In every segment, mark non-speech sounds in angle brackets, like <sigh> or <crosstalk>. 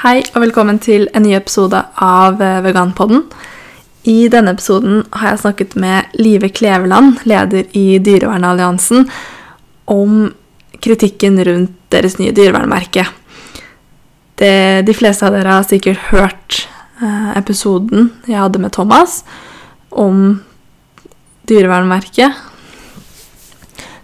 Hei og velkommen til en ny episode av eh, Veganpodden. I denne episoden har jeg snakket med Live Kleveland, leder i Dyrevernalliansen, om kritikken rundt deres nye dyrevernmerke. Det, de fleste av dere har sikkert hørt eh, episoden jeg hadde med Thomas om dyrevernmerket.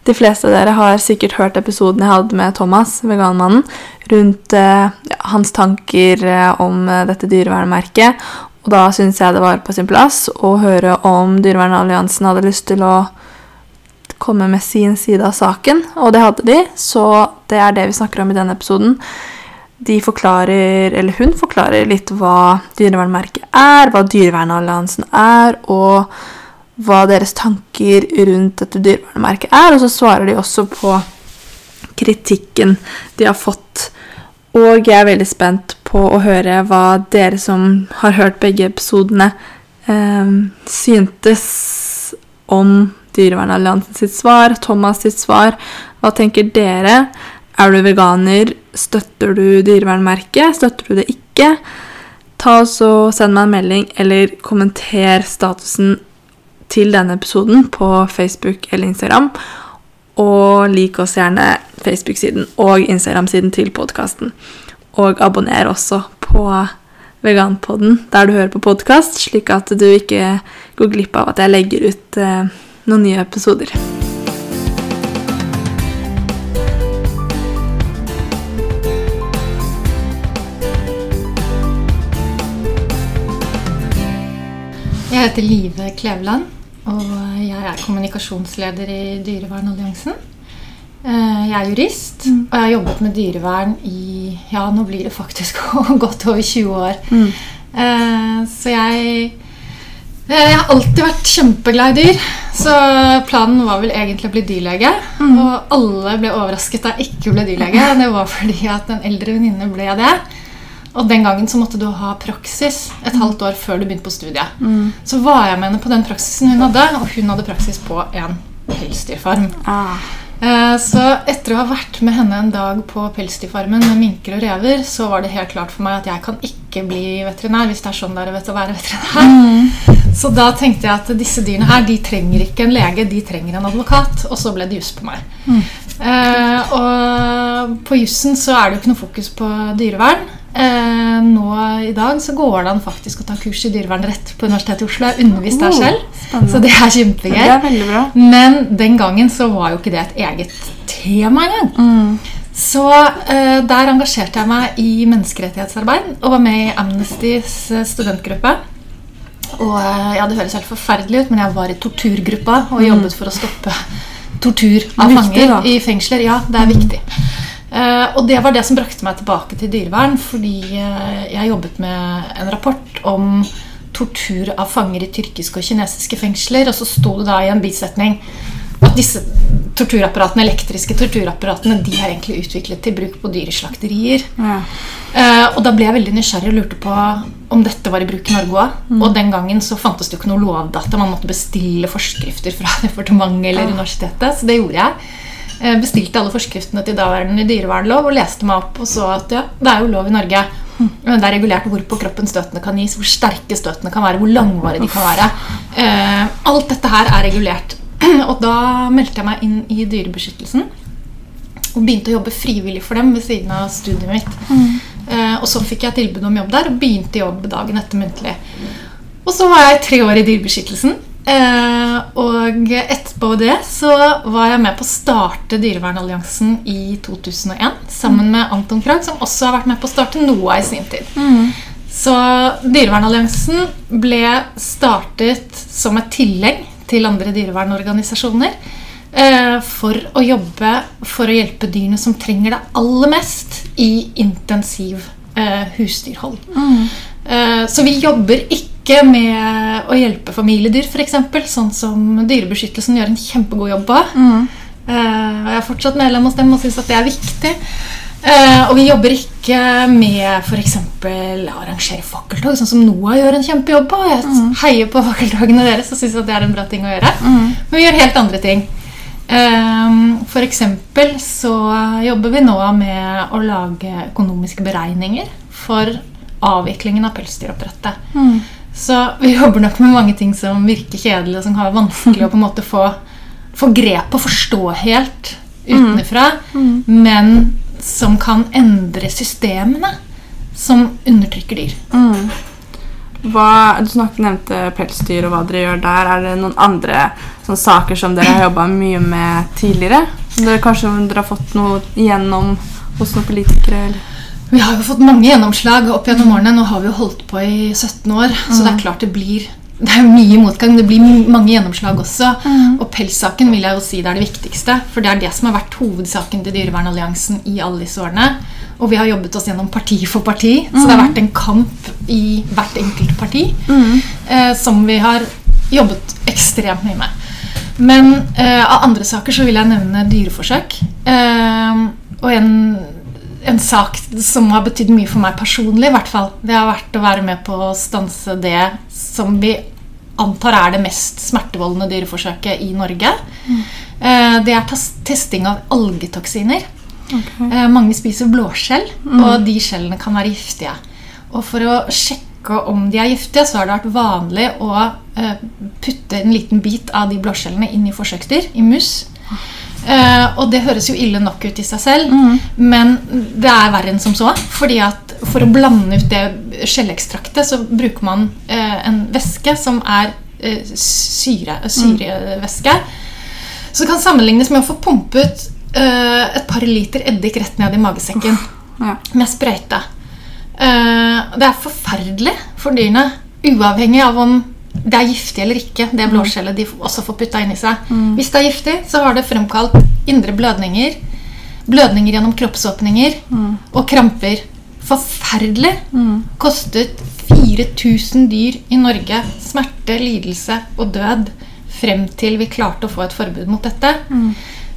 De fleste av dere har sikkert hørt episoden jeg hadde med Thomas, veganmannen, rundt eh, hans tanker eh, om eh, dette dyrevernmerket. Og da syns jeg det var på sin plass å høre om Dyrevernalliansen hadde lyst til å komme med sin side av saken, og det hadde de, så det er det vi snakker om i denne episoden. De forklarer, eller hun forklarer litt hva dyrevernmerket er, hva Dyrevernalliansen er, og hva deres tanker rundt dette dyrevernmerket er, og så svarer de også på kritikken de har fått. Og jeg er veldig spent på å høre hva dere som har hørt begge episodene, eh, syntes om Dyrevernalliansen svar, Thomas sitt svar. Hva tenker dere? Er du veganer? Støtter du dyrevernmerket? Støtter du det ikke? Ta så Send meg en melding eller kommenter statusen til denne episoden på Facebook eller Instagram. Og lik oss gjerne Facebook-siden og Instagram-siden til podkasten. Og abonner også på Veganpodden der du hører på podkast, slik at du ikke går glipp av at jeg legger ut eh, noen nye episoder. Jeg heter Live Kleveland, og jeg er kommunikasjonsleder i Dyrevernalliansen. Eh, Jeg er jurist, og jeg har jobbet med dyrevern i ja, nå blir det faktisk <laughs> godt over 20 år. Mm. Så jeg eh, jeg har alltid vært kjempeglad i dyr, så planen var vel egentlig å bli dyrlege. Og alle ble overrasket da jeg ikke ble dyrlege. Det var fordi at en eldre venninne ble det. Og den gangen så måtte du ha praksis et halvt år før du begynte på studiet. Så var jeg med henne på den praksisen hun hadde, og hun hadde praksis på en pelsdyrfarm. Ah. Eh, Så etter å ha vært med henne en dag på pelsdyrfarmen med minker og rever, så var det helt klart for meg at jeg kan ikke bli veterinær hvis det er sånn det er vet, å være veterinær. Så da tenkte jeg at disse dyrene her, de trenger ikke en lege, de trenger en advokat. Og så ble det juss på meg. Eh, og på jussen så er det jo ikke noe fokus på dyrevern. Eh, nå i dag så går det an faktisk å ta kurs i dyrevernrett på Universitetet i Oslo. Jeg har undervist der selv, oh, så det er kjempegøy. Men den gangen så var jo ikke det et eget tema engang. Så eh, der engasjerte jeg meg i menneskerettighetsarbeid og var med i Amnestys eh, studentgruppe. Og eh, ja, Det høres helt forferdelig ut, men jeg var i torturgruppa og jobbet for å stoppe tortur av fanger i fengsler. Ja, det er viktig. Eh, og det var det som brakte meg tilbake til dyrevern, fordi eh, jeg jobbet med en rapport om tortur av fanger i tyrkiske og kinesiske fengsler, og så sto det da i en bisetning at disse torturapparatene, elektriske torturapparatene de er egentlig utviklet til bruk på dyreslakterier. Ja. Eh, og da ble jeg veldig nysgjerrig og lurte på om dette var i bruk i Norge òg. Og den gangen så fantes det jo ikke noe lovdata. Man måtte bestille forskrifter fra <laughs> departementet eller universitetet. Så det gjorde jeg. Eh, bestilte alle forskriftene til daværende dyrevernlov og leste meg opp og så at ja, det er jo lov i Norge. Men det er regulert hvor på kroppen støtene kan gis, hvor sterke støtene kan være, hvor langvarige de kan være. Eh, alt dette her er regulert. <clears throat> Og da meldte jeg meg inn i Dyrebeskyttelsen og begynte å jobbe frivillig for dem ved siden av studiet mitt. Eh, og så fikk jeg tilbud om jobb der og begynte jobb dagen etter muntlig. Og så var jeg tre år i Dyrebeskyttelsen. Eh, og etterpå det så var jeg med på å starte Dyrevernalliansen i 2001 sammen med Anton Krag, som også har vært med på å starte NOA i sin tid. Så Dyrevernalliansen ble startet som et tillegg til andre dyrevernorganisasjoner eh, for å jobbe for å hjelpe dyrene som trenger det aller mest i intensiv eh, husdyrhold. Eh, så vi jobber ikke med å hjelpe familiedyr, f.eks., sånn som Dyrebeskyttelsen gjør en kjempegod jobb på. Mm. og jeg er fortsatt medlem hos dem og syns at det er viktig. Eh, og vi jobber ikke med f.eks. å arrangere fakkeltog, sånn som NOAH gjør en kjempejobb på. Jeg heier på fakkeltogene deres og syns det er en bra ting å gjøre. Men vi gjør helt andre ting. Um, for eksempel så jobber vi nå med å lage økonomiske beregninger for avviklingen av pelsdyroppdrettet. Mm. Så vi jobber nok med mange ting som virker kjedelige, og som har vanskelig å på en måte få, få grep og forstå helt utenfra, Mm. men som kan endre systemene som undertrykker dyr. Mm. Hva, du snakket, nevnte pelsdyr og hva dere gjør der. Er det noen andre sånn, saker som dere har jobba mye med tidligere? Som dere kanskje dere har fått noe igjennom hos noen politikere? Eller? Vi har jo fått mange gjennomslag opp gjennom årene. Nå har vi jo holdt på i 17 år, så det er klart det blir det er mye motgang. Det blir mange gjennomslag også. Og pelssaken vil jeg jo si det er det viktigste. For det er det som har vært hovedsaken til Dyrevernalliansen i alle disse årene. Og vi har jobbet oss gjennom parti for parti, så det har vært en kamp i hvert enkelt parti eh, som vi har jobbet ekstremt mye med. Men eh, av andre saker så vil jeg nevne dyreforsøk. Eh, og en, en sak som har betydd mye for meg personlig, i hvert fall, det har vært å være med på å stanse det som vi antar er det mest smertevoldende dyreforsøket i Norge. Mm. det er testing av algetoksiner. Okay. mange spiser blåskjell, og de skjellene kan være giftige. Og for å sjekke om de er giftige, så har det vært vanlig å eh, putte en liten bit av de blåskjellene inn i forsøksdyr, i mus. Eh, og det høres jo ille nok ut i seg selv, men det er verre enn som så. fordi at For å blande ut det skjellekstraktet så bruker man eh, en væske som er eh, syre, syrevæske. Så det kan sammenlignes med å få pumpet eh, et par liter eddik rett ned i magesekken Ja. med sprøyte. Eh, det er forferdelig for dyrene, uavhengig av om det er giftig eller ikke, det blåskjellet de også får putta inni seg. Hvis det er giftig, så har det fremkalt indre blødninger, blødninger gjennom kroppsåpninger og kramper. Forferdelig. Kostet 4000 dyr i Norge smerte, lidelse og død frem til vi klarte å få et forbud mot dette.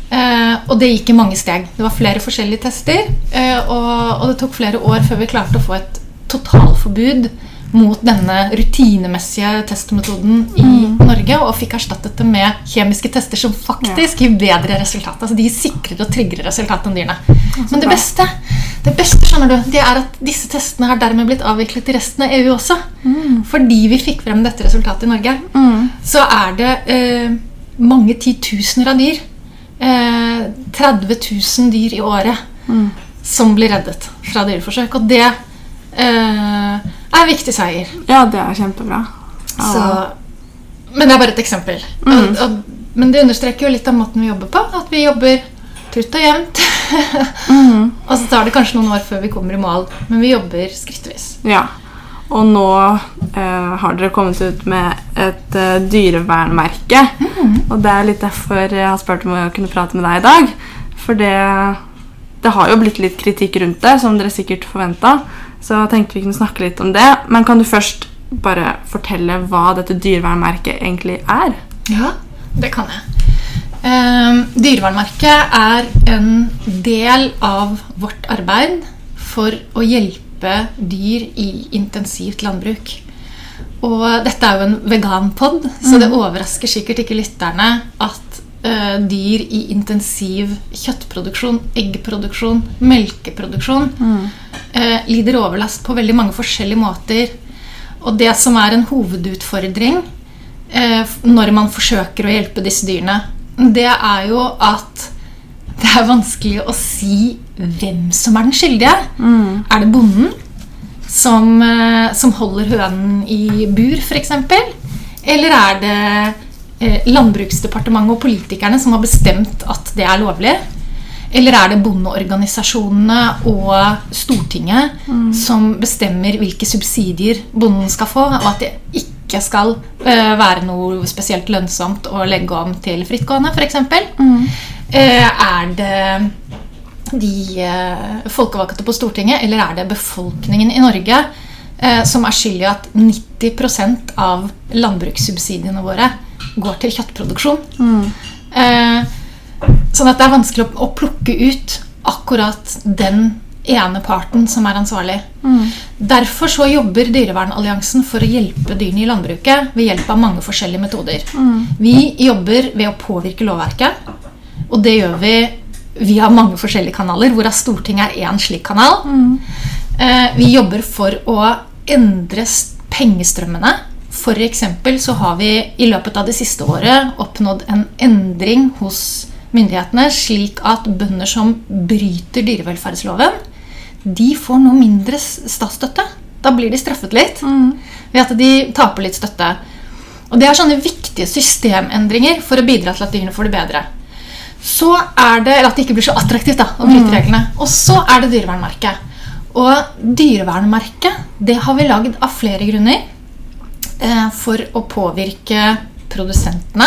Uh, og det gikk i mange steg. Det var flere forskjellige tester. Uh, og, og det tok flere år før vi klarte å få et totalforbud mot denne rutinemessige testmetoden i Norge, og fikk erstattet det med kjemiske tester som faktisk gir bedre resultat. Altså De gir sikrere og tryggere resultat enn dyrene. Men det beste, det beste skjønner du, det er at disse testene har dermed blitt avviklet i resten av EU også. Fordi vi fikk frem dette resultatet i Norge, så er det eh, mange titusener av dyr eh, 30 000 dyr i året som blir reddet fra dyreforsøk. Og det er en viktig seier. ja, det er kjempebra. Ja. Så, men det er bare et eksempel. Og, og, men det understreker jo litt av måten vi jobber på. At vi jobber trutt og jevnt. <laughs> og så tar det kanskje noen år før vi kommer i mål, men vi jobber skrittvis. Ja. Og nå eh, har dere kommet ut med et eh, dyrevernmerke. Og det er litt derfor jeg har spurt om å kunne prate med deg i dag. For det, det har jo blitt litt kritikk rundt det, som dere sikkert forventa. Så tenkte vi kunne snakke litt om det. Men kan du først bare fortelle hva dette dyrevernmerket egentlig er? Ja, det kan jeg. Eh, Dyrevernmerket er en del av vårt arbeid for å hjelpe dyr i intensivt landbruk. Og dette er jo en veganpod, så det overrasker sikkert ikke lytterne at dyr i intensiv kjøttproduksjon, eggproduksjon, melkeproduksjon eh, lider overlast på veldig mange forskjellige måter. Og det som er en hovedutfordring eh, når man forsøker å hjelpe disse dyrene, det er jo at <laughs> det er vanskelig å si hvem som er den skyldige. Er det bonden som, eh, som holder hønen i bur, f.eks.? Eller er det eh, Landbruksdepartementet og politikerne som har bestemt at det er lovlig? Eller er det bondeorganisasjonene og Stortinget som bestemmer hvilke subsidier bonden skal få, og at det ikke skal uh, være noe spesielt lønnsomt å legge om til frittgående, f.eks.? Eh, er det de uh, folkevalgte på Stortinget, eller er det befolkningen i Norge eh, som er skyld i at 90% av landbrukssubsidiene våre går til kjøttproduksjon? Eh, sånn at det er vanskelig å, å plukke ut akkurat den ene parten som er ansvarlig. Derfor så jobber Dyrevernalliansen for å hjelpe dyrene i landbruket ved hjelp av mange forskjellige metoder. Vi jobber ved å påvirke lovverket. Og det gjør vi via mange forskjellige kanaler, hvorav Stortinget er én slik kanal. Eh, vi jobber for å endre pengestrømmene. Eksempel så har vi i løpet av det siste året oppnådd en endring hos myndighetene, slik at bønder som bryter dyrevelferdsloven, de får nå mindre statsstøtte. Da blir de straffet litt ved at de taper litt støtte. Og Det er sånne viktige systemendringer for å bidra til at dyrene får det bedre. Så er det, eller At det ikke blir så attraktivt da, å bryte reglene. Og så er det dyrevernmerket. Og dyrevernmerket det har vi lagd av flere grunner. Eh, for å påvirke produsentene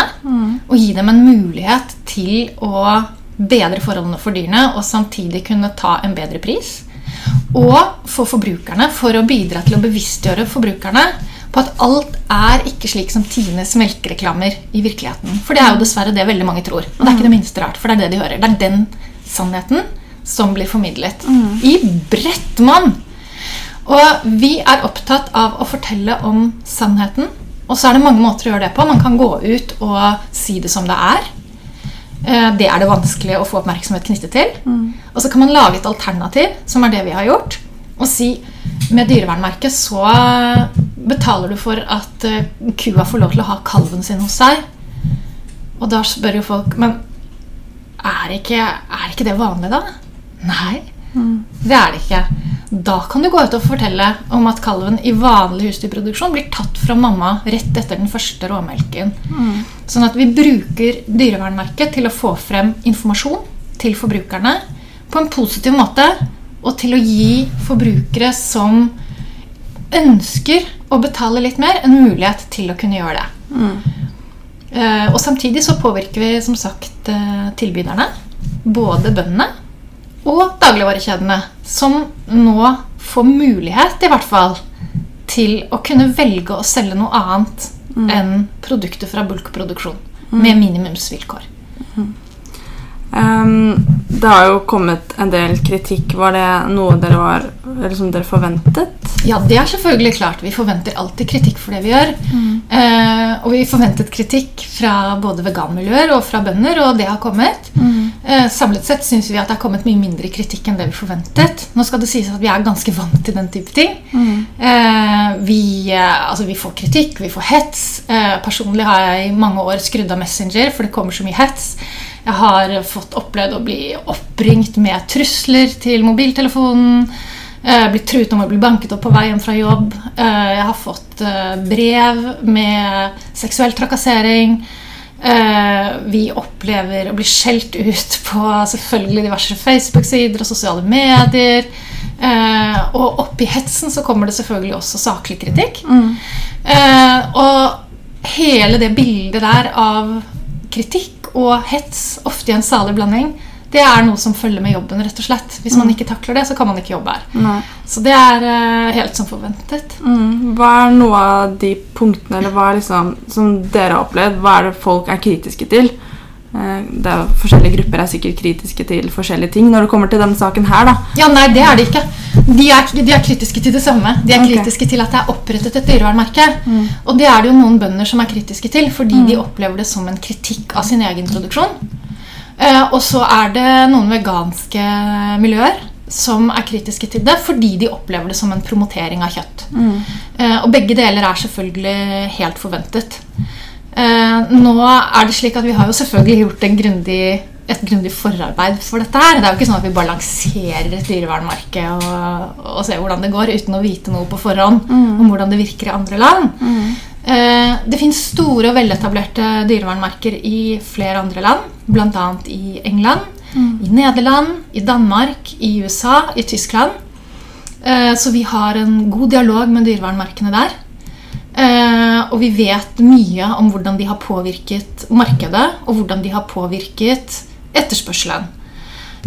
og gi dem en mulighet til å bedre forholdene for dyrene og samtidig kunne ta en bedre pris. Og for forbrukerne, for å bidra til å bevisstgjøre forbrukerne på at alt er ikke slik som Tines melkereklamer i virkeligheten. For det er jo dessverre det veldig mange tror. Og det er ikke det minste rart, for det er det de hører. Det er den sannheten som blir formidlet i bredt monn. Og vi er opptatt av å fortelle om sannheten. Og så er det mange måter å gjøre det på. Man kan gå ut og si det som det er. Eh, Det er det vanskelig å få oppmerksomhet knyttet til. Og så kan man lage et alternativ, som er det vi har gjort, og si med dyrevernmerket så betaler du for at eh, kua får lov til å ha kalven sin hos seg. Og da spør jo folk Men er ikke, er ikke det vanlig, da? Nei, det er det ikke. Da kan du gå ut og fortelle om at kalven i vanlig husdyrproduksjon blir tatt fra mamma rett etter den første råmelken. Sånn at vi bruker dyrevernmerket til å få frem informasjon til forbrukerne på en positiv måte, og til å gi forbrukere som ønsker å betale litt mer, en mulighet til å kunne gjøre det. Eh, og samtidig så påvirker vi som sagt eh, tilbyderne, både bøndene og dagligvarekjedene, som nå får mulighet, i hvert fall, til å kunne velge å selge noe annet enn produkter fra bulkproduksjon. Med minimumsvilkår. Ehm, det har jo kommet en del kritikk. Var det noe dere var eller som dere forventet? Ja, det er selvfølgelig klart. Vi forventer alltid kritikk for det vi gjør. Eh, og vi forventet kritikk fra både veganmiljøer og fra bønder, og det har kommet. Eh, samlet sett syns vi at det har kommet mye mindre kritikk enn det vi forventet. Nå skal det sies at vi er ganske <laughs> vant til den type ting. Eh, vi, eh, altså vi får kritikk, vi får hets. Eh, personlig har jeg i mange år skrudd av Messenger, for det kommer så mye hets. Jeg har fått opplevd å bli oppringt med trusler til mobiltelefonen. Eh, blitt truet om å bli banket opp på vei hjem fra jobb. Eh, jeg har fått eh, brev med seksuell trakassering. Vi opplever å bli skjelt ut på selvfølgelig diverse Facebook-sider og sosiale medier. Og oppi hetsen så kommer det selvfølgelig også saklig kritikk. Mm. og hele det bildet der av kritikk og hets, ofte i en salig blanding, det er noe som følger med jobben. rett og slett. Hvis man ikke takler det, så kan man ikke jobbe her. Nei. Så det er uh, helt som forventet. Mm. Hva er noe av de punktene eller hva er liksom, som dere har opplevd? Hva er det folk er kritiske til? Eh, Det er jo Forskjellige grupper er sikkert kritiske til forskjellige ting. Når det kommer til denne saken her, da. Ja, nei, det er de ikke. De er, de er kritiske til det samme. De er okay. kritiske til at det er opprettet et dyrevernmerke. Og det er det jo noen bønder som er kritiske til, fordi de opplever det som en kritikk av sin egen produksjon. Eh, og så er det noen veganske miljøer som er kritiske til det fordi de opplever det som en promotering av kjøtt. Mm. og begge deler er selvfølgelig helt forventet. Eh, nå er det slik at Vi har jo selvfølgelig gjort en grundig, et grundig forarbeid for dette. her. Det er jo ikke sånn at vi bare lanserer et dyrevernmerke og, og ser hvordan det går uten å vite noe på forhånd om hvordan det virker i andre land. Eh, det finnes store og veletablerte dyrevernmerker i flere andre land, bl.a. i England, i Nederland, i Danmark, i USA, i Tyskland. Eh, så vi har en god dialog med dyrevernmerkene der. Eh, og vi vet mye om hvordan de har påvirket markedet, og hvordan de har påvirket etterspørselen.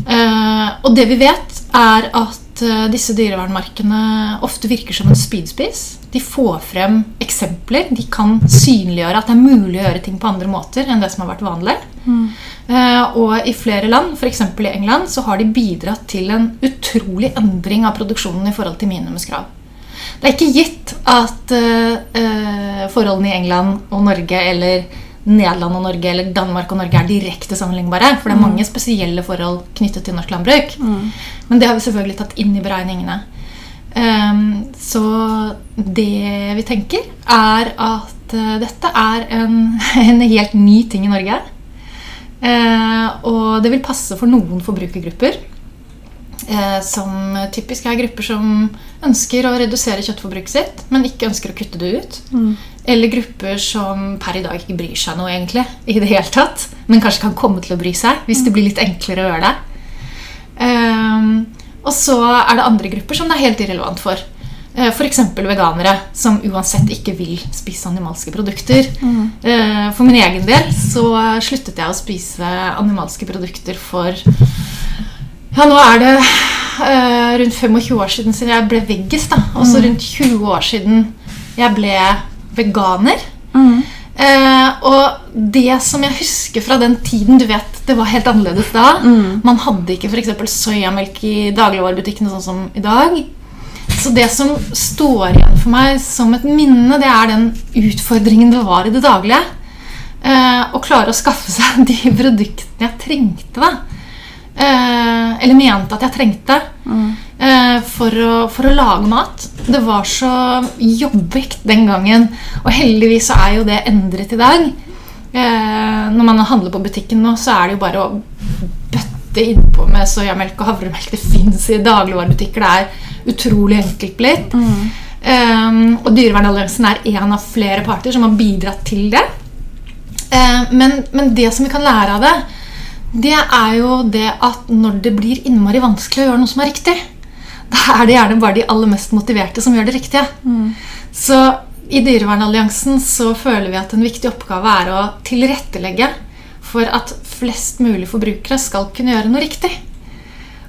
Eh, og det vi vet, er at eh, disse dyrevernmerkene ofte virker som en spydspiss. De får frem eksempler. De kan synliggjøre at det er mulig å gjøre ting på andre måter enn det som har vært vanlig. Eh, og i flere land, f.eks. i England, så har de bidratt til en utrolig endring av produksjonen i forhold til minimumskrav. Det er ikke gitt at uh, forholdene i England og Norge eller Nederland og Norge eller Danmark og Norge er direkte sammenlignbare. For det er mange spesielle forhold knyttet til norsk landbruk. Men det har vi selvfølgelig tatt inn i beregningene. Ehm, så det vi tenker, er at eh, dette er en, <laughs> en helt ny ting i Norge. Eh, og det vil passe for noen forbrukergrupper. Eh, som typisk er grupper som ønsker å redusere kjøttforbruket sitt, men ikke ønsker å kutte det ut. Eller grupper som per i dag ikke bryr seg noe, egentlig, i det hele tatt, men kanskje kan komme til å bry seg hvis det blir litt enklere å gjøre det. Ehm, og så er det andre grupper som det er helt irrelevant for. Eh, F.eks. veganere som uansett ikke vil spise animalske produkter. Mm. For min egen del så sluttet jeg å spise animalske produkter for Ja, nå er det eh, rundt 25 år siden siden jeg ble veggis. da Og så rundt 20 år siden jeg ble veganer. Eh, og det som jeg husker fra den tiden Du vet, det var helt annerledes da. Man hadde ikke f.eks. soyamelk i dagligvarebutikkene sånn som i dag. Så det som står igjen for meg som et minne, det er den utfordringen det var i det daglige. Eh, å klare å skaffe seg <laughs> de produktene jeg trengte. da eh, Eller mente at jeg trengte. eh, for, å, for å lage mat. Det var så jobbig den gangen. Og heldigvis så er jo det endret i dag. Eh, når man handler på butikken nå, så er det jo bare å bøtte innpå med soyamelk og havremelk. Det fins i dagligvarebutikker. Det er utrolig enkelt blitt. Eh, og Dyrevernalliansen er en av flere parter som har bidratt til det. Eh, men, men det som vi kan lære av det, det er jo det at når det blir innmari vanskelig å gjøre noe som er riktig, da er det gjerne bare de aller mest motiverte som gjør det riktige. Så i Dyrevernalliansen så føler vi at en viktig oppgave er å tilrettelegge for at flest mulig forbrukere skal kunne gjøre noe riktig.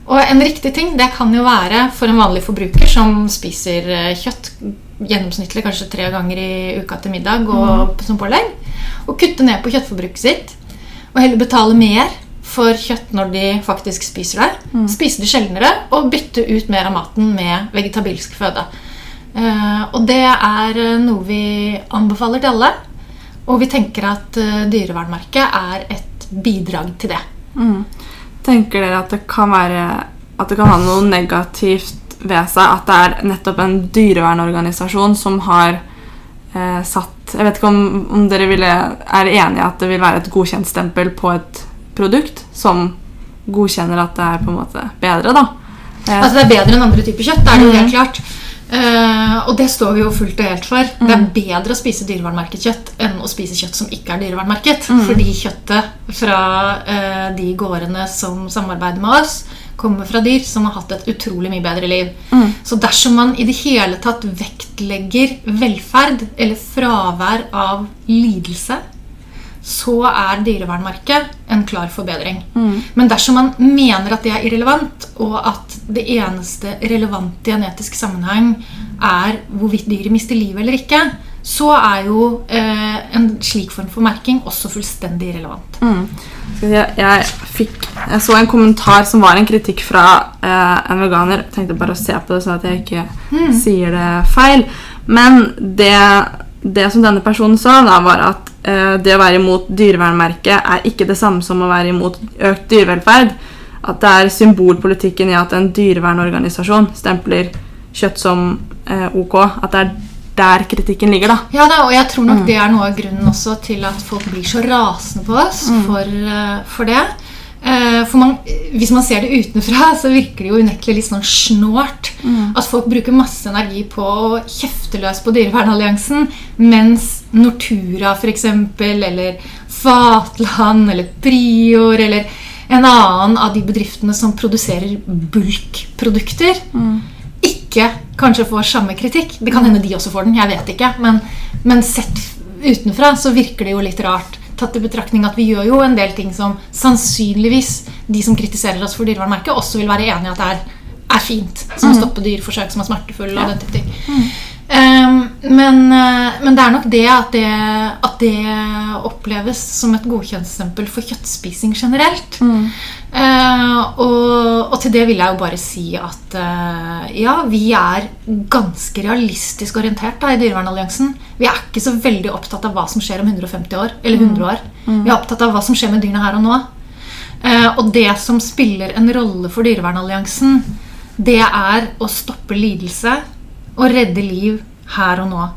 Og en riktig ting det kan jo være for en vanlig forbruker som spiser eh, kjøtt gjennomsnittlig kanskje tre ganger i uka til middag og som pålegg, å kutte ned på kjøttforbruket sitt og heller betale mer for kjøtt når de faktisk spiser det. Spise det sjeldnere og bytte ut mer av maten med vegetabilsk føde. Eh, og det er eh, noe vi anbefaler til alle. Og vi tenker at eh, Dyrevernmerket er et bidrag til det. Tenker dere at det kan være At det kan ha noe negativt ved seg at det er nettopp en dyrevernorganisasjon som har eh, satt Jeg vet ikke om, om dere ville, er enig i at det vil være et godkjentstempel på et produkt som godkjenner at det er på en måte bedre, da. Eh, Altså Det er bedre enn andre typer kjøtt. det er det jo helt klart. Uh, og det står vi jo fullt og helt for. Det er bedre å spise dyrevernmerket kjøtt enn å spise kjøtt som ikke er dyrevernmerket. Fordi kjøttet fra uh, de gårdene som samarbeider med oss, kommer fra dyr som har hatt et utrolig mye bedre liv. Så dersom man i det hele tatt vektlegger velferd eller fravær av lidelse, så er dyrevernmerket en klar forbedring. Men dersom man mener at det er irrelevant, og at det eneste relevante i en etisk sammenheng er hvorvidt dyret mister livet eller ikke, så er jo eh, en slik form for merking også fullstendig irrelevant. Mm. Jeg, jeg, fikk, jeg så en kommentar som var en kritikk fra eh, en veganer. Jeg tenkte bare å se på det, sånn at jeg ikke sier det feil. Men det, det som denne personen sa, da, var at det å være imot dyrevernmerket er ikke det samme som å være imot økt dyrevelferd. At det er symbolpolitikken i at en dyrevernorganisasjon stempler kjøtt som eh, ok. At det er der kritikken ligger, da. Ja da, og jeg tror nok det er noe av grunnen også til at folk blir så rasende på oss for, eh, for det. Eh, For man, Hvis man ser det utenfra, <laughs> så virker det jo unektelig litt sånn snålt. At folk bruker masse energi på å kjefte løs på Dyrevernalliansen, mens Nortura eksempel, eller Fatland eller Prior eller en annen av de bedriftene som produserer bulkprodukter, ikke kanskje får samme kritikk. Det kan hende de også får den, jeg vet ikke. Men, men sett utenfra så virker det jo litt rart. Tatt i betraktning at vi gjør jo en del ting som sannsynligvis de som kritiserer oss for dyrevernmerket, også vil være enig i at det er, er fint. Som å stoppe dyreforsøk som er smertefulle og den type ting. Um, men, eh, men det er nok det at, det at det oppleves som et godkjentstempel for kjøttspising generelt. Eh, og, og til det vil jeg jo bare si at uh, ja, vi er ganske realistisk orientert da, i Dyrevernalliansen. Vi er ikke så veldig opptatt av hva som skjer om 150 år eller 100 år. Vi er opptatt av hva som skjer med dyrene her og nå. Uh, og det som spiller en rolle for Dyrevernalliansen, det er å stoppe lidelse og redde liv her og nå.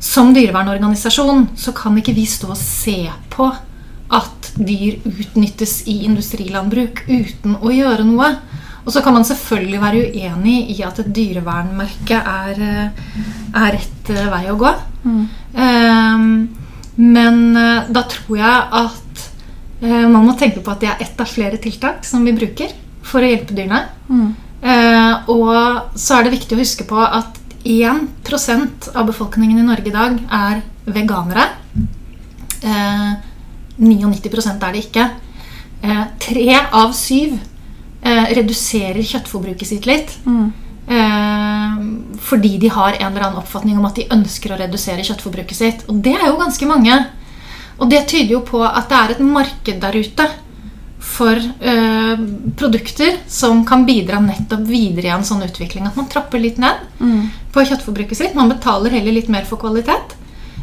Som dyrevernorganisasjon så kan ikke vi stå og se på at dyr utnyttes i industrilandbruk uten å gjøre noe. Og så kan man selvfølgelig være uenig i at et dyrevernmerke er, eh, er rett eh, vei å gå. Eh, men eh, da tror jeg at man må tenke på at det er ett av flere tiltak som vi bruker for å hjelpe dyrene. Eh, og så er det viktig å huske på at 1% av befolkningen i Norge i dag er veganere. Eh, 99% er det ikke. Eh, av syv eh, reduserer kjøttforbruket sitt litt. Eh, fordi de har en eller annen oppfatning om at de ønsker å redusere kjøttforbruket sitt. Og det er jo ganske mange. Og det tyder jo på at det er et marked der ute for eh, produkter som kan bidra nettopp videre i en sånn utvikling. At man trapper litt ned på kjøttforbruket sitt. Man betaler heller litt mer for kvalitet.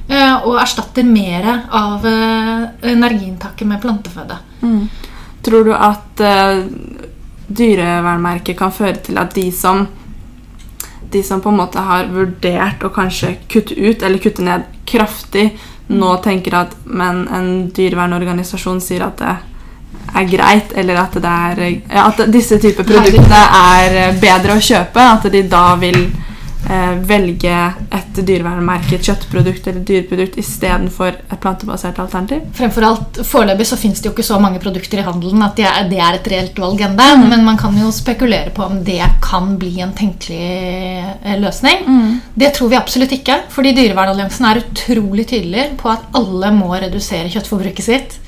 eh, og erstatter mer av eh, energiinntaket med planteføde. Tror du at eh, dyrevernmerket kan føre til at de som de som på en måte har vurdert å kanskje kutte ut eller kutte ned kraftig, nå tenker at men en dyrevernorganisasjon sier at det er greit, eller at, det er, ja, at disse typer produktene er eh, bedre å kjøpe, at de da vil eh, velge et dyrevernmerket kjøttprodukt eller dyreprodukt istedenfor et plantebasert alternativ? Fremfor alt, Foreløpig så finnes det jo ikke så mange produkter i handelen at det er, det er et reelt valg ennå. Men man kan jo spekulere på om det kan bli en tenkelig løsning. løsning. Det tror vi absolutt ikke. Fordi Dyrevernalliansen er utrolig tydelig på at alle må redusere kjøttforbruket sitt.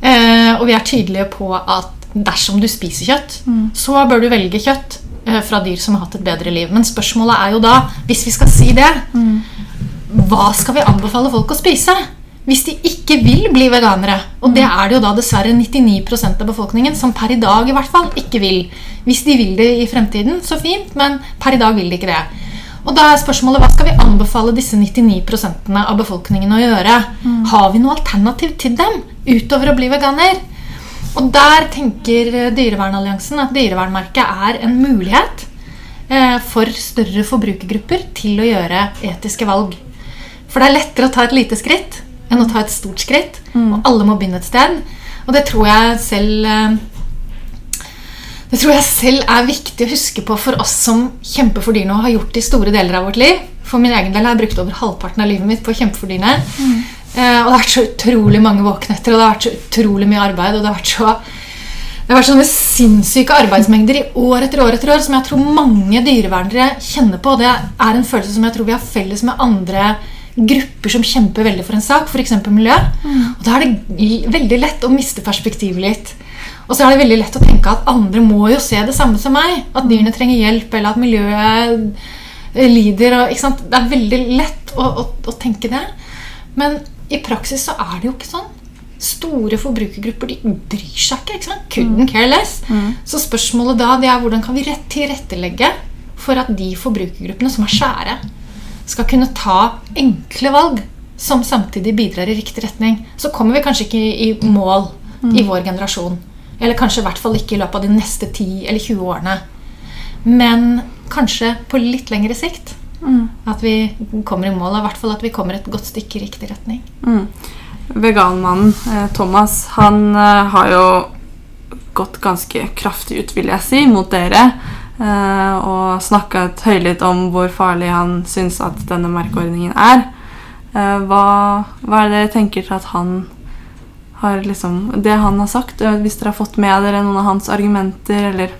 Eh, og vi er tydelige på at dersom du spiser kjøtt, så bør du velge kjøtt eh, fra dyr som har hatt et bedre liv. Men spørsmålet er jo da, hvis vi skal si det, hva skal vi anbefale folk å spise? Hvis de ikke vil bli veganere, og det er det jo da dessverre 99% av befolkningen som per i dag i hvert fall ikke vil. Hvis de vil det i fremtiden, så fint, men per i dag vil de ikke det. Og da er spørsmålet hva skal vi anbefale disse 99% av befolkningen å gjøre? Har vi noe alternativ til dem utover å bli veganer? Og der tenker eh, Dyrevernalliansen at dyrevernmerket er en mulighet eh, for større forbrukergrupper til å gjøre etiske valg. For det er lettere å ta et lite skritt enn å ta et stort skritt. Og alle må begynne et sted. Og det tror jeg selv eh, det tror jeg selv er viktig å huske på for oss som kjemper for dyrene og har gjort det i store deler av vårt liv. For min egen del har jeg brukt over halvparten av livet mitt på å kjempe for dyrene. Eh, og det har vært så utrolig mange våknetter, og det har vært så utrolig mye arbeid. Og det har vært så det har vært sånne sinnssyke arbeidsmengder i år etter år etter år som jeg tror mange dyrevernere kjenner på. Det er en følelse som jeg tror vi har felles med andre grupper som kjemper veldig for en sak, f.eks. miljø. Og da er det veldig lett å miste perspektivet litt. Og så er det veldig lett å tenke at andre må jo se det samme som meg. At dyrene trenger hjelp, eller at miljøet eh, lider. Og? Det er veldig lett å, å, å tenke det. Men i praksis så er det jo ikke sånn. Store forbrukergrupper de bryr seg ikke. ikke sant? Couldn't care less. Så spørsmålet da det er hvordan kan vi rett tilrettelegge for at de forbrukergruppene som er svære, skal kunne ta enkle valg som samtidig bidrar i riktig retning. Så kommer vi kanskje ikke i mål i vår generasjon. Eller kanskje i hvert fall ikke i løpet av de neste 10 eller 20 årene. Men kanskje på litt lengre sikt. At vi kommer i mål, og i hvert fall at vi kommer et godt stykke i riktig retning. Veganmannen eh, Thomas han eh, har jo gått ganske kraftig ut, vil jeg si, mot dere. Eh, og snakket høylytt om hvor farlig han syns at denne merkeordningen er. Hva, hva er det dere tenker at han har liksom Det han har sagt, hvis dere har fått med dere noen av hans argumenter, eller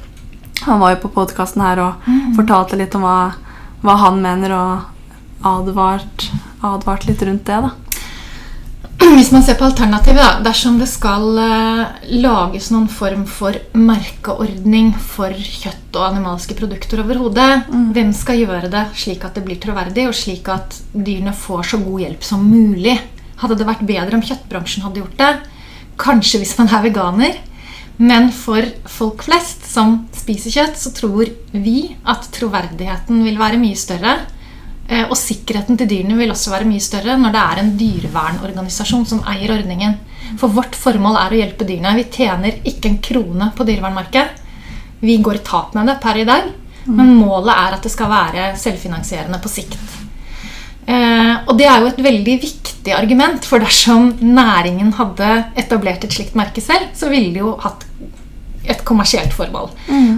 Han var jo på podkasten her og fortalte litt om hva, hva han mener, og advart, advart litt rundt det, da. <clears throat> hvis man ser på alternativet, da, dersom det skal eh, lages noen form for merkeordning for kjøtt og animalske produkter overhodet, hvem skal gjøre det slik at det blir troverdig, og slik at dyrene får så god hjelp som mulig? Hadde det vært bedre om kjøttbransjen hadde gjort det? Kanskje hvis man er veganer. Men for folk flest som spiser kjøtt, så tror vi at troverdigheten vil være mye større. Eh, Og sikkerheten til dyrene vil også være mye større når det er en dyrevernorganisasjon som eier ordningen. For vårt formål er å hjelpe dyrene. Vi tjener ikke en krone på dyrevernmarkedet. Vi går i tap med det per i dag, men målet er at det skal være selvfinansierende på sikt. Eh, og det er jo et veldig viktig argument, for dersom næringen hadde etablert et slikt merke selv, så ville de jo hatt et kommersielt formål.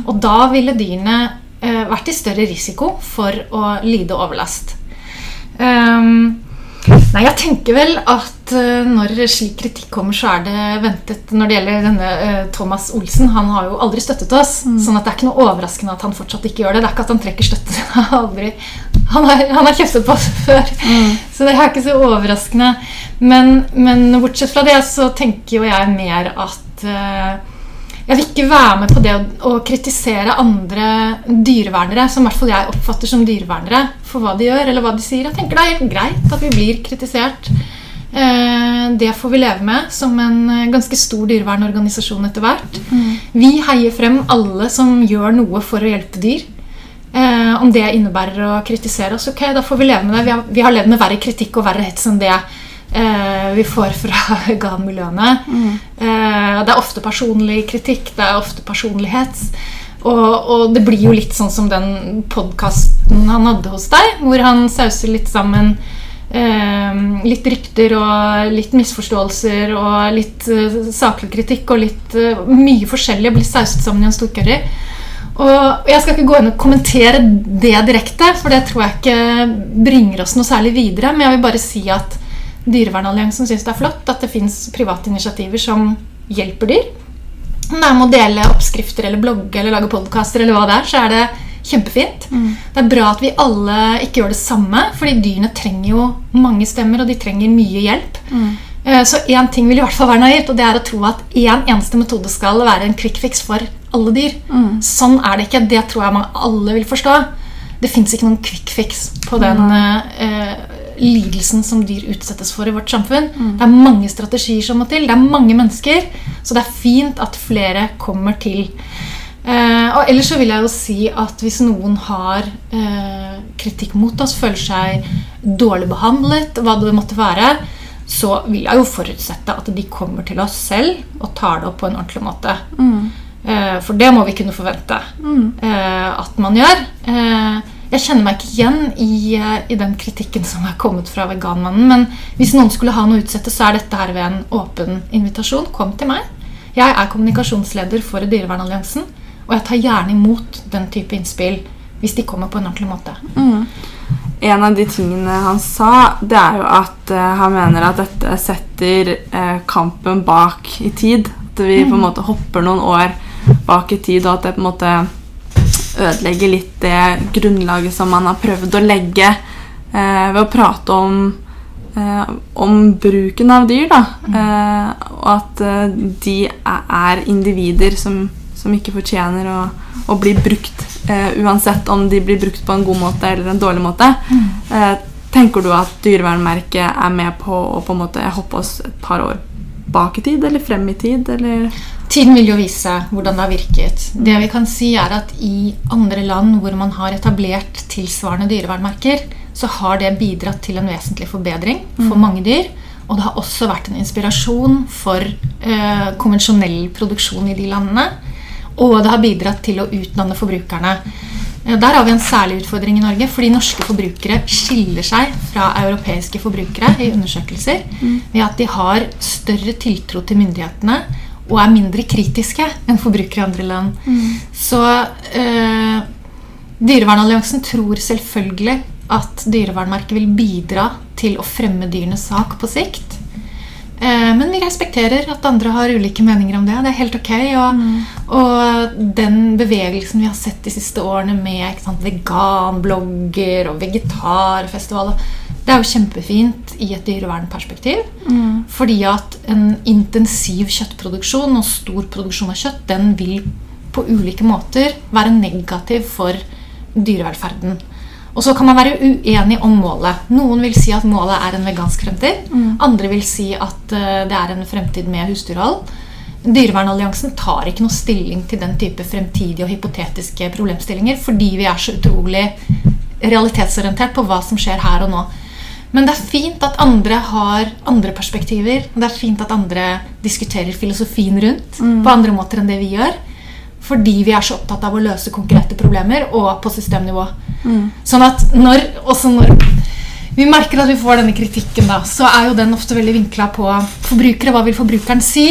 Og da ville dyrene eh, vært i større risiko for å lide overlast. Um, nei, jeg tenker vel at eh, når slik kritikk kommer, så er det ventet Når det gjelder denne eh, Thomas Olsen, han har jo aldri støttet oss. Sånn at det er ikke noe overraskende at han fortsatt ikke gjør det. Det er ikke at han trekker støtte. <laughs> Han har aldri han har, han har kjeftet på oss <laughs> før, så det er ikke så overraskende. Men, men bortsett fra det så tenker jo jeg mer at uh, jeg vil ikke være med på det å, å kritisere andre dyrevernere, som i hvert fall jeg oppfatter som dyrevernere, for hva de gjør eller hva de sier. Jeg tenker det er helt greit at vi blir kritisert. Uh, det får vi leve med som en ganske stor dyrevernorganisasjon etter hvert. Vi heier frem alle som gjør noe for å hjelpe dyr. Eh, om det innebærer å kritisere oss, ok, da får vi leve med det. Vi har, vi har levd med verre kritikk og verre hets enn det eh, vi får fra <laughs> veganmiljøene. Eh, det er ofte personlig kritikk, det er ofte personlig hets. Og, og det blir jo litt sånn som den podkasten han hadde hos deg, hvor han sauser litt sammen eh, litt rykter og litt misforståelser og litt eh, saklig kritikk og litt eh, mye forskjellig blir sauset sammen i en stor curry. Og Jeg skal ikke gå inn og kommentere det direkte, for det tror jeg ikke bringer oss noe særlig videre. Men jeg vil bare si at Dyrevernalliansen syns det er flott at det fins private initiativer som hjelper dyr. Om det er med å dele oppskrifter eller blogge eller lage podkaster, eller hva det er, så er det kjempefint. Det er bra at vi alle ikke gjør det samme, fordi dyrene trenger jo mange stemmer, og de trenger mye hjelp. Eh, Så én ting vil i hvert fall være naivt, og det er å tro at én eneste metode skal være en quick fix for alle dyr. Sånn er det ikke. Det tror jeg man alle vil forstå. Det fins ikke noen quick fix på den eh, lidelsen som dyr utsettes for i vårt samfunn. Det er mange strategier som må til. Det er mange mennesker. Så det er fint at flere kommer til. Eh, og ellers så vil jeg jo si at hvis noen har eh, kritikk mot oss, føler seg dårlig behandlet, hva det måtte være, så vil jeg jo forutsette at de kommer til oss selv og tar det opp på en ordentlig måte. Eh, for det må vi kunne forvente eh, at man gjør. Eh, jeg kjenner meg ikke igjen i, eh, i den kritikken som er kommet fra Veganmannen. Men hvis noen skulle ha noe å utsette, så er dette her ved en åpen invitasjon. Kom til meg. Jeg er kommunikasjonsleder for Dyrevernalliansen, og jeg tar gjerne imot den type innspill hvis de kommer på en ordentlig måte. En av de tingene han sa, det er jo at uh, han mener at dette setter uh, kampen bak i tid. At vi på en måte hopper noen år bak i tid, og at det på en måte ødelegger litt det grunnlaget som man har prøvd å legge uh, ved å prate om, eh, om bruken av dyr. Da. Eh, og at de er individer som, som ikke fortjener å, å bli brukt, eh, uansett om de blir brukt på en god måte eller en dårlig måte. Eh, tenker du at dyrevernmerket er med på å på en måte hoppe oss et par år bak i tid, eller frem i tid, eller Tiden vil jo vise hvordan det har virket. Det vi kan si er at I andre land hvor man har etablert tilsvarende dyrevernmerker, så har det bidratt til en vesentlig forbedring for mange dyr. Og det har også vært en inspirasjon for eh, konvensjonell produksjon i de landene. Og det har bidratt til å utdanne forbrukerne. Eh, Der har vi en særlig utfordring i Norge, fordi norske forbrukere skiller seg fra europeiske forbrukere i undersøkelser ved at de har større tiltro til myndighetene og er mindre kritiske enn forbrukere i andre land. Så eh, Dyrevernalliansen tror selvfølgelig at dyrevernmerket vil bidra til å fremme dyrenes sak på sikt. Eh, men vi respekterer at andre har ulike meninger om det. Det er helt ok. Og, og den bevegelsen vi har sett de siste årene med sant, veganblogger og vegetarfestival Det er jo kjempefint i et dyrevernperspektiv. Fordi at en intensiv kjøttproduksjon og stor produksjon av kjøtt, den vil på ulike måter være negativ for dyrevelferden. Og så kan man være uenig om målet. Noen vil si at målet er en vegansk fremtid. Andre vil si at eh, det er en fremtid med husdyrhold. Dyrevernalliansen tar ikke noe stilling til den type fremtidige og hypotetiske problemstillinger fordi vi er så utrolig realitetsorientert på hva som skjer her og nå. Men det er fint at andre har andre perspektiver. Det er fint at andre diskuterer filosofien rundt på andre måter enn det vi gjør. Fordi vi er så opptatt av å løse konkrete problemer og på systemnivå. Sånn at når, også når vi merker at vi får denne kritikken, da, så er jo den ofte veldig vinkla på forbrukere. Hva vil forbrukeren si?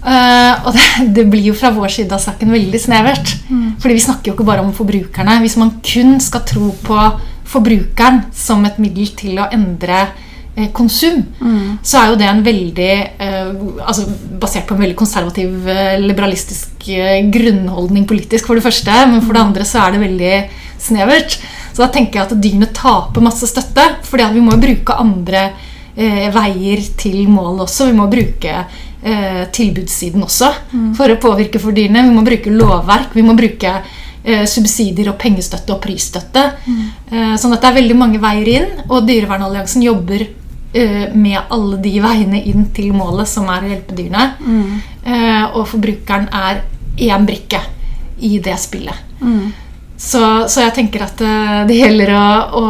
Uh, og <laughs> det, det blir jo fra vår side av saken veldig snevert. Fordi vi snakker jo ikke bare om forbrukerne. Hvis man kun skal tro på forbrukeren som et middel til å endre eh, konsum, så er jo det en veldig eh, altså Basert på en veldig konservativ, eh, liberalistisk eh, grunnholdning politisk, for det første. Men for det andre så er det veldig snevert. Så da tenker jeg at dyrene taper masse støtte. fordi vi må jo bruke andre eh, veier til mål også. Vi må bruke eh, tilbudssiden også for å påvirke for dyrene. Vi må bruke lovverk. Vi må bruke subsidier og pengestøtte og prisstøtte. Mm. sånn at det er veldig mange veier inn. Og Dyrevernalliansen jobber med alle de veiene inn til målet, som er å hjelpe dyrene. Eh, og forbrukeren er én brikke i det spillet. Så, så jeg tenker at eh, det gjelder å, å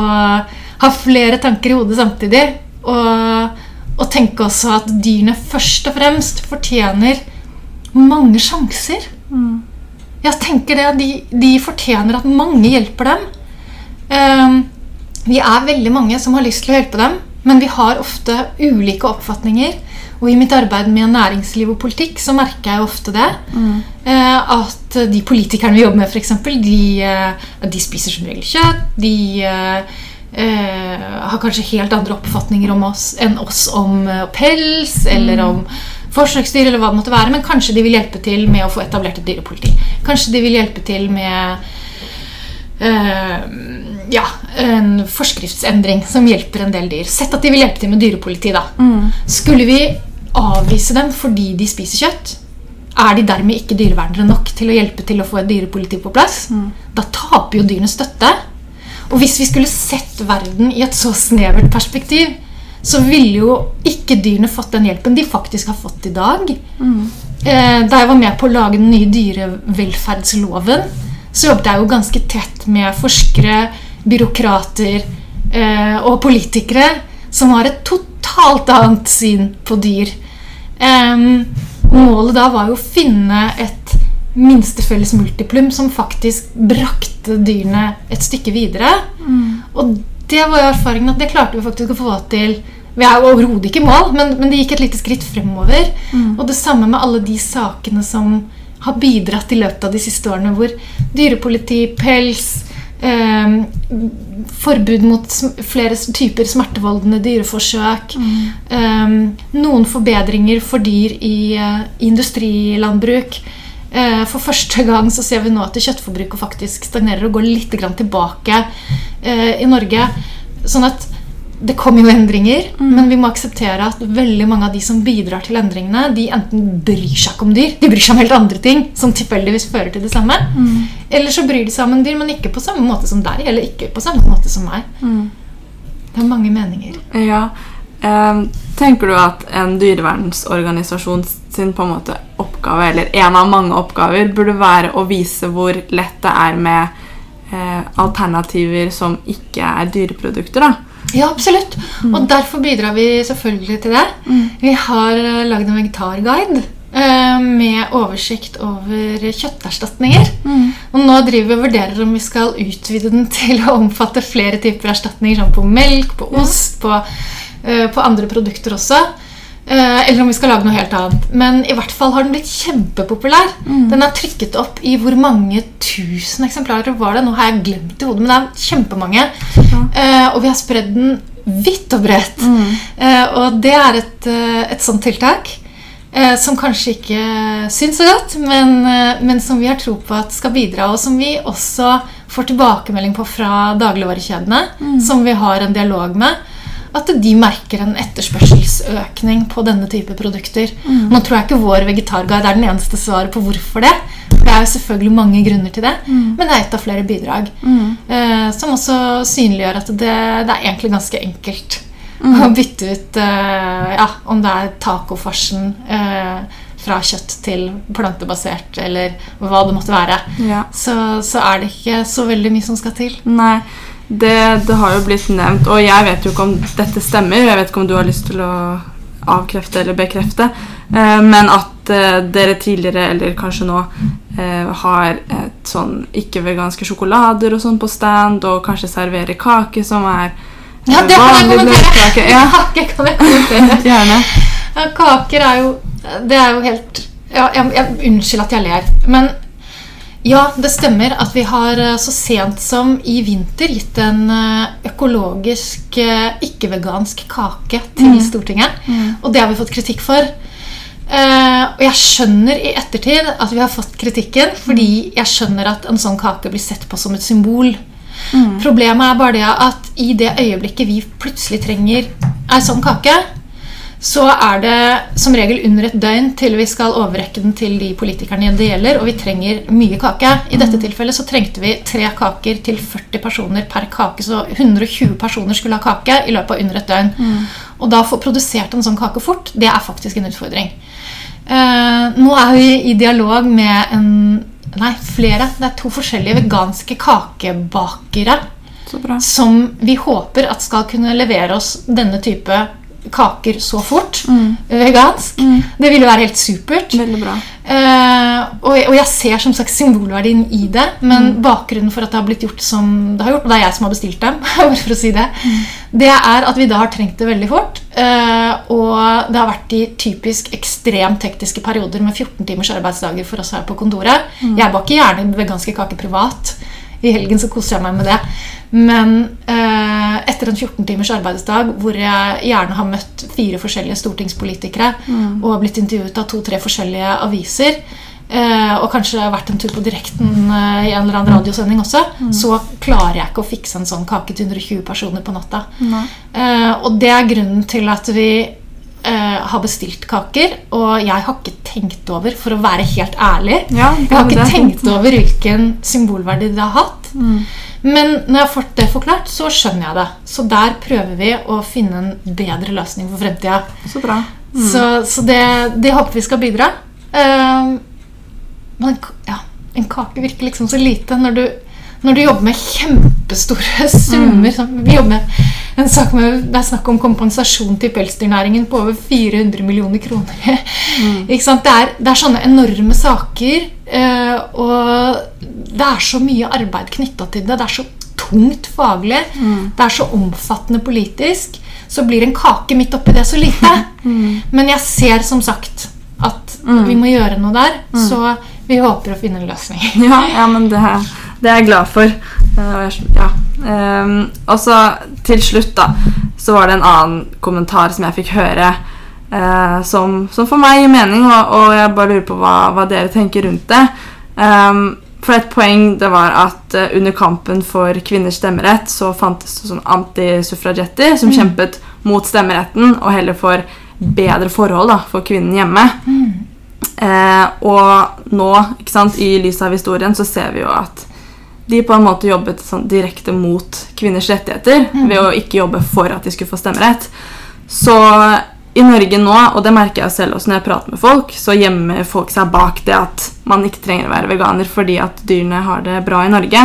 ha flere tanker i hodet samtidig. Og, og tenke også at dyrene først og fremst fortjener mange sjanser. Jeg tenker det, de, de fortjener at mange hjelper dem. Ehm, vi er veldig mange som har lyst til å hjelpe dem, men vi har ofte ulike oppfatninger. Og i mitt arbeid med næringsliv og politikk så merker jeg ofte det. Mm. at de politikerne vi jobber med, f.eks., de, eh, de spiser som regel kjøtt. De eh, eh, har kanskje helt andre oppfatninger om oss enn oss om eh, pels eller om forsøksdyr, eller hva det måtte være, men kanskje de vil hjelpe til med å få etablert et dyrepoliti. Kanskje de vil hjelpe til med Uh, ja, en forskriftsendring som hjelper en del dyr. Sett at de vil hjelpe til med dyrepoliti. da. Skulle vi avvise dem fordi de spiser kjøtt, er de dermed ikke dyrevernere nok til å hjelpe til å få et dyrepoliti på plass? Da taper jo dyrene støtte. Og hvis vi skulle sett verden i et så snevert perspektiv, så ville jo ikke dyrene fått den hjelpen de faktisk har fått i dag. Mm. da jeg var med på å lage den nye dyrevelferdsloven, så jobbet jeg jo ganske tett med forskere, byråkrater eh, og politikere som har et totalt annet syn på dyr. Eh, målet da var jo å finne et minste felles multiplum som faktisk brakte dyrene et stykke videre. Og det var jo erfaringen at det klarte vi faktisk å få til. Vi er jo overhodet ikke i mål, men, men det gikk et lite skritt fremover. Og det samme med alle de sakene som har bidratt i løpet av de siste årene, hvor dyrepoliti, pels, eh, forbud mot flere typer smertevoldende dyreforsøk, eh, noen forbedringer for dyr i eh, industrilandbruk. Eh, For første gang så ser vi nå at kjøttforbruket faktisk stagnerer og går litt grann tilbake eh, i Norge. Sånn at det kommer jo endringer, men vi må akseptere at veldig mange av de som bidrar til endringene, de enten bryr seg ikke om dyr, de bryr seg om helt andre ting som tilfeldigvis fører til det samme. Eller så bryr de seg om en dyr, men ikke på samme måte som deg, eller ikke på samme måte som meg. Det er mange meninger. Ja. Eh, tenker du at en dyrevernsorganisasjon sin på en måte oppgave, eller en av mange oppgaver, burde være å vise hvor lett det er med eh, alternativer som ikke er dyreprodukter? da? Ja, absolutt. Og derfor bidrar vi selvfølgelig til det. Vi har eh, lagd en vegetarguide eh, med oversikt over kjøtterstatninger. Og nå driver vi og vurderer om vi skal utvide den <laughs> til å omfatte flere typer erstatninger, som på melk, på ost, på, eh, på andre produkter også. Eh, eller om vi skal lage noe helt annet. Men i hvert fall har den blitt kjempepopulær. Den er trykket opp i hvor mange tusen eksemplarer var det? Nå har jeg glemt i hodet, men det er kjempemange. Eh, og vi har spredd den vidt og bredt. Eh, og det er et, eh, et sånt tiltak eh, som kanskje ikke syns så godt, men, eh, men som vi har tro på at skal bidra, og som vi også får tilbakemelding på fra dagligvarekjedene, som vi har en dialog med, at de merker en etterspørselsøkning på denne type produkter. Nå tror jeg ikke vår vegetarguide er den eneste svaret på hvorfor det. Det er jo selvfølgelig mange grunner til det, men det er ett av flere bidrag. Eh, som også synliggjør at det, det er egentlig ganske enkelt å bytte ut eh, ja, om det er tacofarsen eh, fra kjøtt til plantebasert, eller hva det måtte være. Ja. Så, så er det ikke så veldig mye som skal til. Nei, det, det har jo blitt nevnt, og jeg vet jo ikke om dette stemmer. Jeg vet ikke om du har lyst til å avkrefte eller bekrefte, eh, men at eh, dere tidligere, eller kanskje nå, eh, har et sånn ikke-veganske sjokolader og sånn på stand, og kanskje serverer kake som er eh, Ja, det kan jeg kommentere! Ja, <laughs> Kake kan jeg kommentere. <laughs> gjerne. Ja, kaker er jo Det er jo helt ja, jeg, jeg, Unnskyld at jeg ler. Men ja, det stemmer at vi har eh, så sent som i vinter gitt en eh, økologisk, eh, ikke-vegansk kake til Stortinget. Og det har vi fått kritikk for. Og jeg skjønner i ettertid at vi har fått kritikken, fordi jeg skjønner at en sånn kake blir sett på som et symbol. Problemet er bare det at i det øyeblikket vi plutselig trenger ei sånn kake, så er det som regel under et døgn til vi skal overrekke den til de politikerne det gjelder, og vi trenger mye kake. I dette tilfellet så trengte vi tre kaker til 40 personer per kake, så 120 personer skulle ha kake i løpet av under et døgn. Og da få produsert en sånn kake fort, det er faktisk en utfordring. Uh, nå er vi i dialog med en Nei, flere. Det er to forskjellige veganske kakebakere som vi håper at skal kunne levere oss denne type kaker så fort. Vegansk. Det ville være helt supert. Veldig bra. Eh, og, og jeg ser som sagt symbolverdien i det, men bakgrunnen for at det har blitt gjort som det har gjort, og det er jeg som har bestilt dem, <laughs> bare for å si det, det er at vi da har trengt det veldig fort. eh, og det har vært i typisk ekstremt tekniske perioder med 14 timers arbeidsdager for oss her på kontoret. Jeg baker gjerne veganske kaker privat. I helgen så koser jeg meg med det. Men eh, etter en 14 timers arbeidsdag hvor jeg gjerne har møtt fire forskjellige stortingspolitikere og blitt intervjuet av to-tre forskjellige aviser, eh, og kanskje vært en tur på direkten eh, i en eller annen radiosending også, så klarer jeg ikke å fikse en sånn kake til 120 personer på natta. Eh, og det er grunnen til at vi Uh, har bestilt kaker. Og jeg har ikke tenkt over, for å være helt ærlig Ja, Jeg har ikke det. tenkt over hvilken symbolverdi det har hatt. Men når jeg har fått det forklart, så skjønner jeg det. Så der prøver vi å finne en bedre løsning for fremtida. Så bra. Så, så det, det håper vi skal bidra. Uh, men ja, en kake virker liksom så lite når du, når du jobber med kjempestore <laughs> summer. Som vi jobber med en sak med, Det er snakk om kompensasjon til pelsdyrnæringen på over 400 millioner kroner. <laughs> Ikke sant? Det, er, det er sånne enorme saker, eh, og det er så mye arbeid knytta til det. Det er så tungt faglig. Det er så omfattende politisk. Så blir en kake midt oppi det så lite. <laughs> Men jeg ser som sagt at vi må gjøre noe der, så vi håper å finne en løsning. Ja, ja men det, det er jeg glad for. Eh, ja. Ehm, og så til slutt, da, så var det en annen kommentar som jeg fikk høre, eh, som, som for meg gir mening, og, og jeg bare lurer på hva, hva dere tenker rundt det. Ehm, for et poeng det var at eh, under kampen for kvinners stemmerett så fantes det sånn antisuffragetter som kjempet mot stemmeretten og heller for bedre forhold da, for kvinnen hjemme. Eh, og nå, ikke sant, i lys av historien, så ser vi jo at de på en måte jobbet sånn direkte mot kvinners rettigheter ved å ikke jobbe for at de skulle få stemmerett. Så i Norge nå, og det merker jeg selv også når jeg prater med folk, så gjemmer folk seg bak det at man ikke trenger å være veganer fordi at dyrene har det bra i Norge.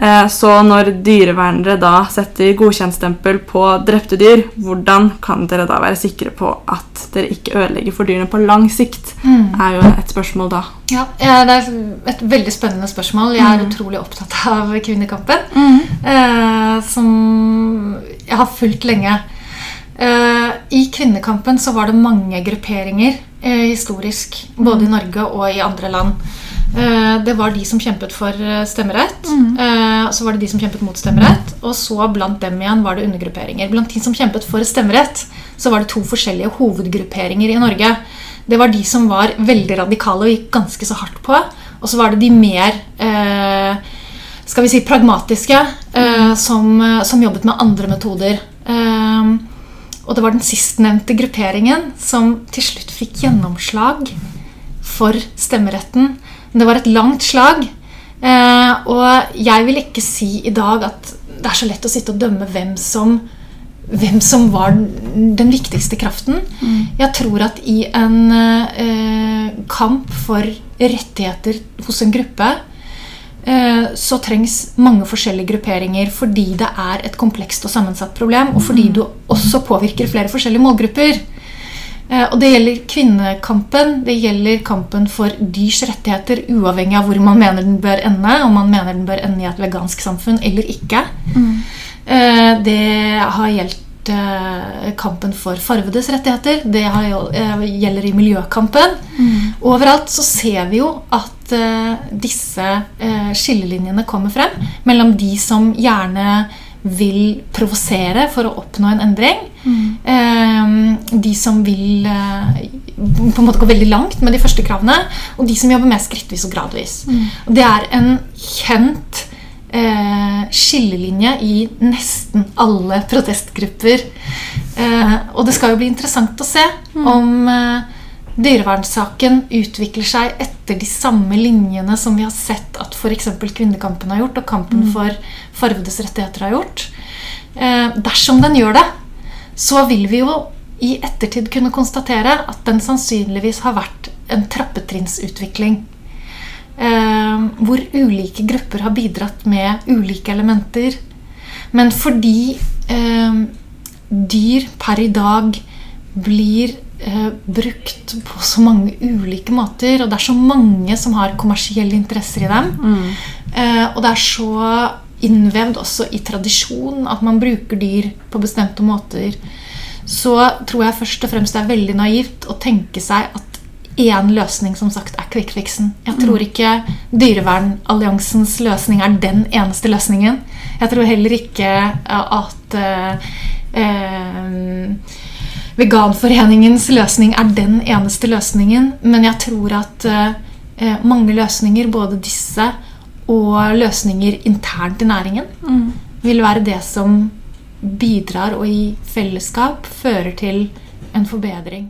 Eh, Så når dyrevernere da setter godkjentstempel på drepte dyr, hvordan kan dere da være sikre på at dere ikke ødelegger for dyrene på lang sikt? er jo et spørsmål da. Ja, Det er et veldig spennende spørsmål. Jeg er utrolig opptatt av kvinnekampen. Eh, som jeg har fulgt lenge. Eh, I kvinnekampen så var det mange grupperinger eh, historisk. Både i Norge og i andre land. Eh, det var de som kjempet for eh, stemmerett. Mm. så var det de som kjempet mot stemmerett. Og så blant dem igjen var det undergrupperinger. Blant de som kjempet for stemmerett, så var det to forskjellige hovedgrupperinger i Norge. Det var de som var veldig radikale og gikk ganske så hardt på. Og så var det de mer eh, skal vi si pragmatiske, eh, som, eh, som jobbet med andre metoder. Eh, og det var den sistnevnte grupperingen som til slutt fikk gjennomslag for stemmeretten. Det var et langt slag. Eh, og jeg vil ikke si i dag at det er så lett å sitte og dømme hvem som, hvem som var den viktigste kraften. Jeg tror at i en eh, kamp for rettigheter hos en gruppe eh, så trengs mange forskjellige grupperinger fordi det er et komplekst og sammensatt problem, og fordi du også påvirker flere forskjellige målgrupper. Eh, Og det gjelder kvinnekampen, det gjelder kampen for dyrs rettigheter, uavhengig av hvor man mener den bør ende, om man mener den bør ende i et vegansk samfunn eller ikke. Mm. Det har gjeldt eh, kampen for farvedes rettigheter, det har, eh, gjelder i miljøkampen. Overalt så ser vi jo at eh, disse eh, skillelinjene kommer frem mellom de som gjerne vil provosere for å oppnå en endring. Mm. de som vil eh, på en måte gå veldig langt med de første kravene, og de som jobber mer skrittvis og gradvis. Mm. det er en kjent eh, skillelinje i nesten alle protestgrupper. Eh, og det skal jo bli interessant å se om eh, dyrevernsaken utvikler seg etter de samme linjene som vi har sett at f.eks. kvinnekampen har gjort, og kampen for farvedes rettigheter har gjort. Eh, dersom den gjør det, så vil vi jo i ettertid kunne konstatere at den sannsynligvis har vært en trappetrinnsutvikling. Eh, hvor ulike grupper har bidratt med ulike elementer. Men fordi eh, dyr per i dag blir eh, brukt på så mange ulike måter, og det er så mange som har kommersielle interesser i dem, eh, og det er så innvevd også i tradisjon at man bruker dyr på bestemte måter, så tror jeg først og fremst det er veldig naivt å tenke seg at én løsning som sagt er quick fixen. Jeg tror ikke Dyrevernalliansens løsning er den eneste løsningen. Jeg tror heller ikke eh, at eh, eh, Veganforeningens løsning er den eneste løsningen, men jeg tror at eh, mange løsninger, både disse og løsninger internt i næringen, vil være det som bidrar og i fellesskap fører til en forbedring.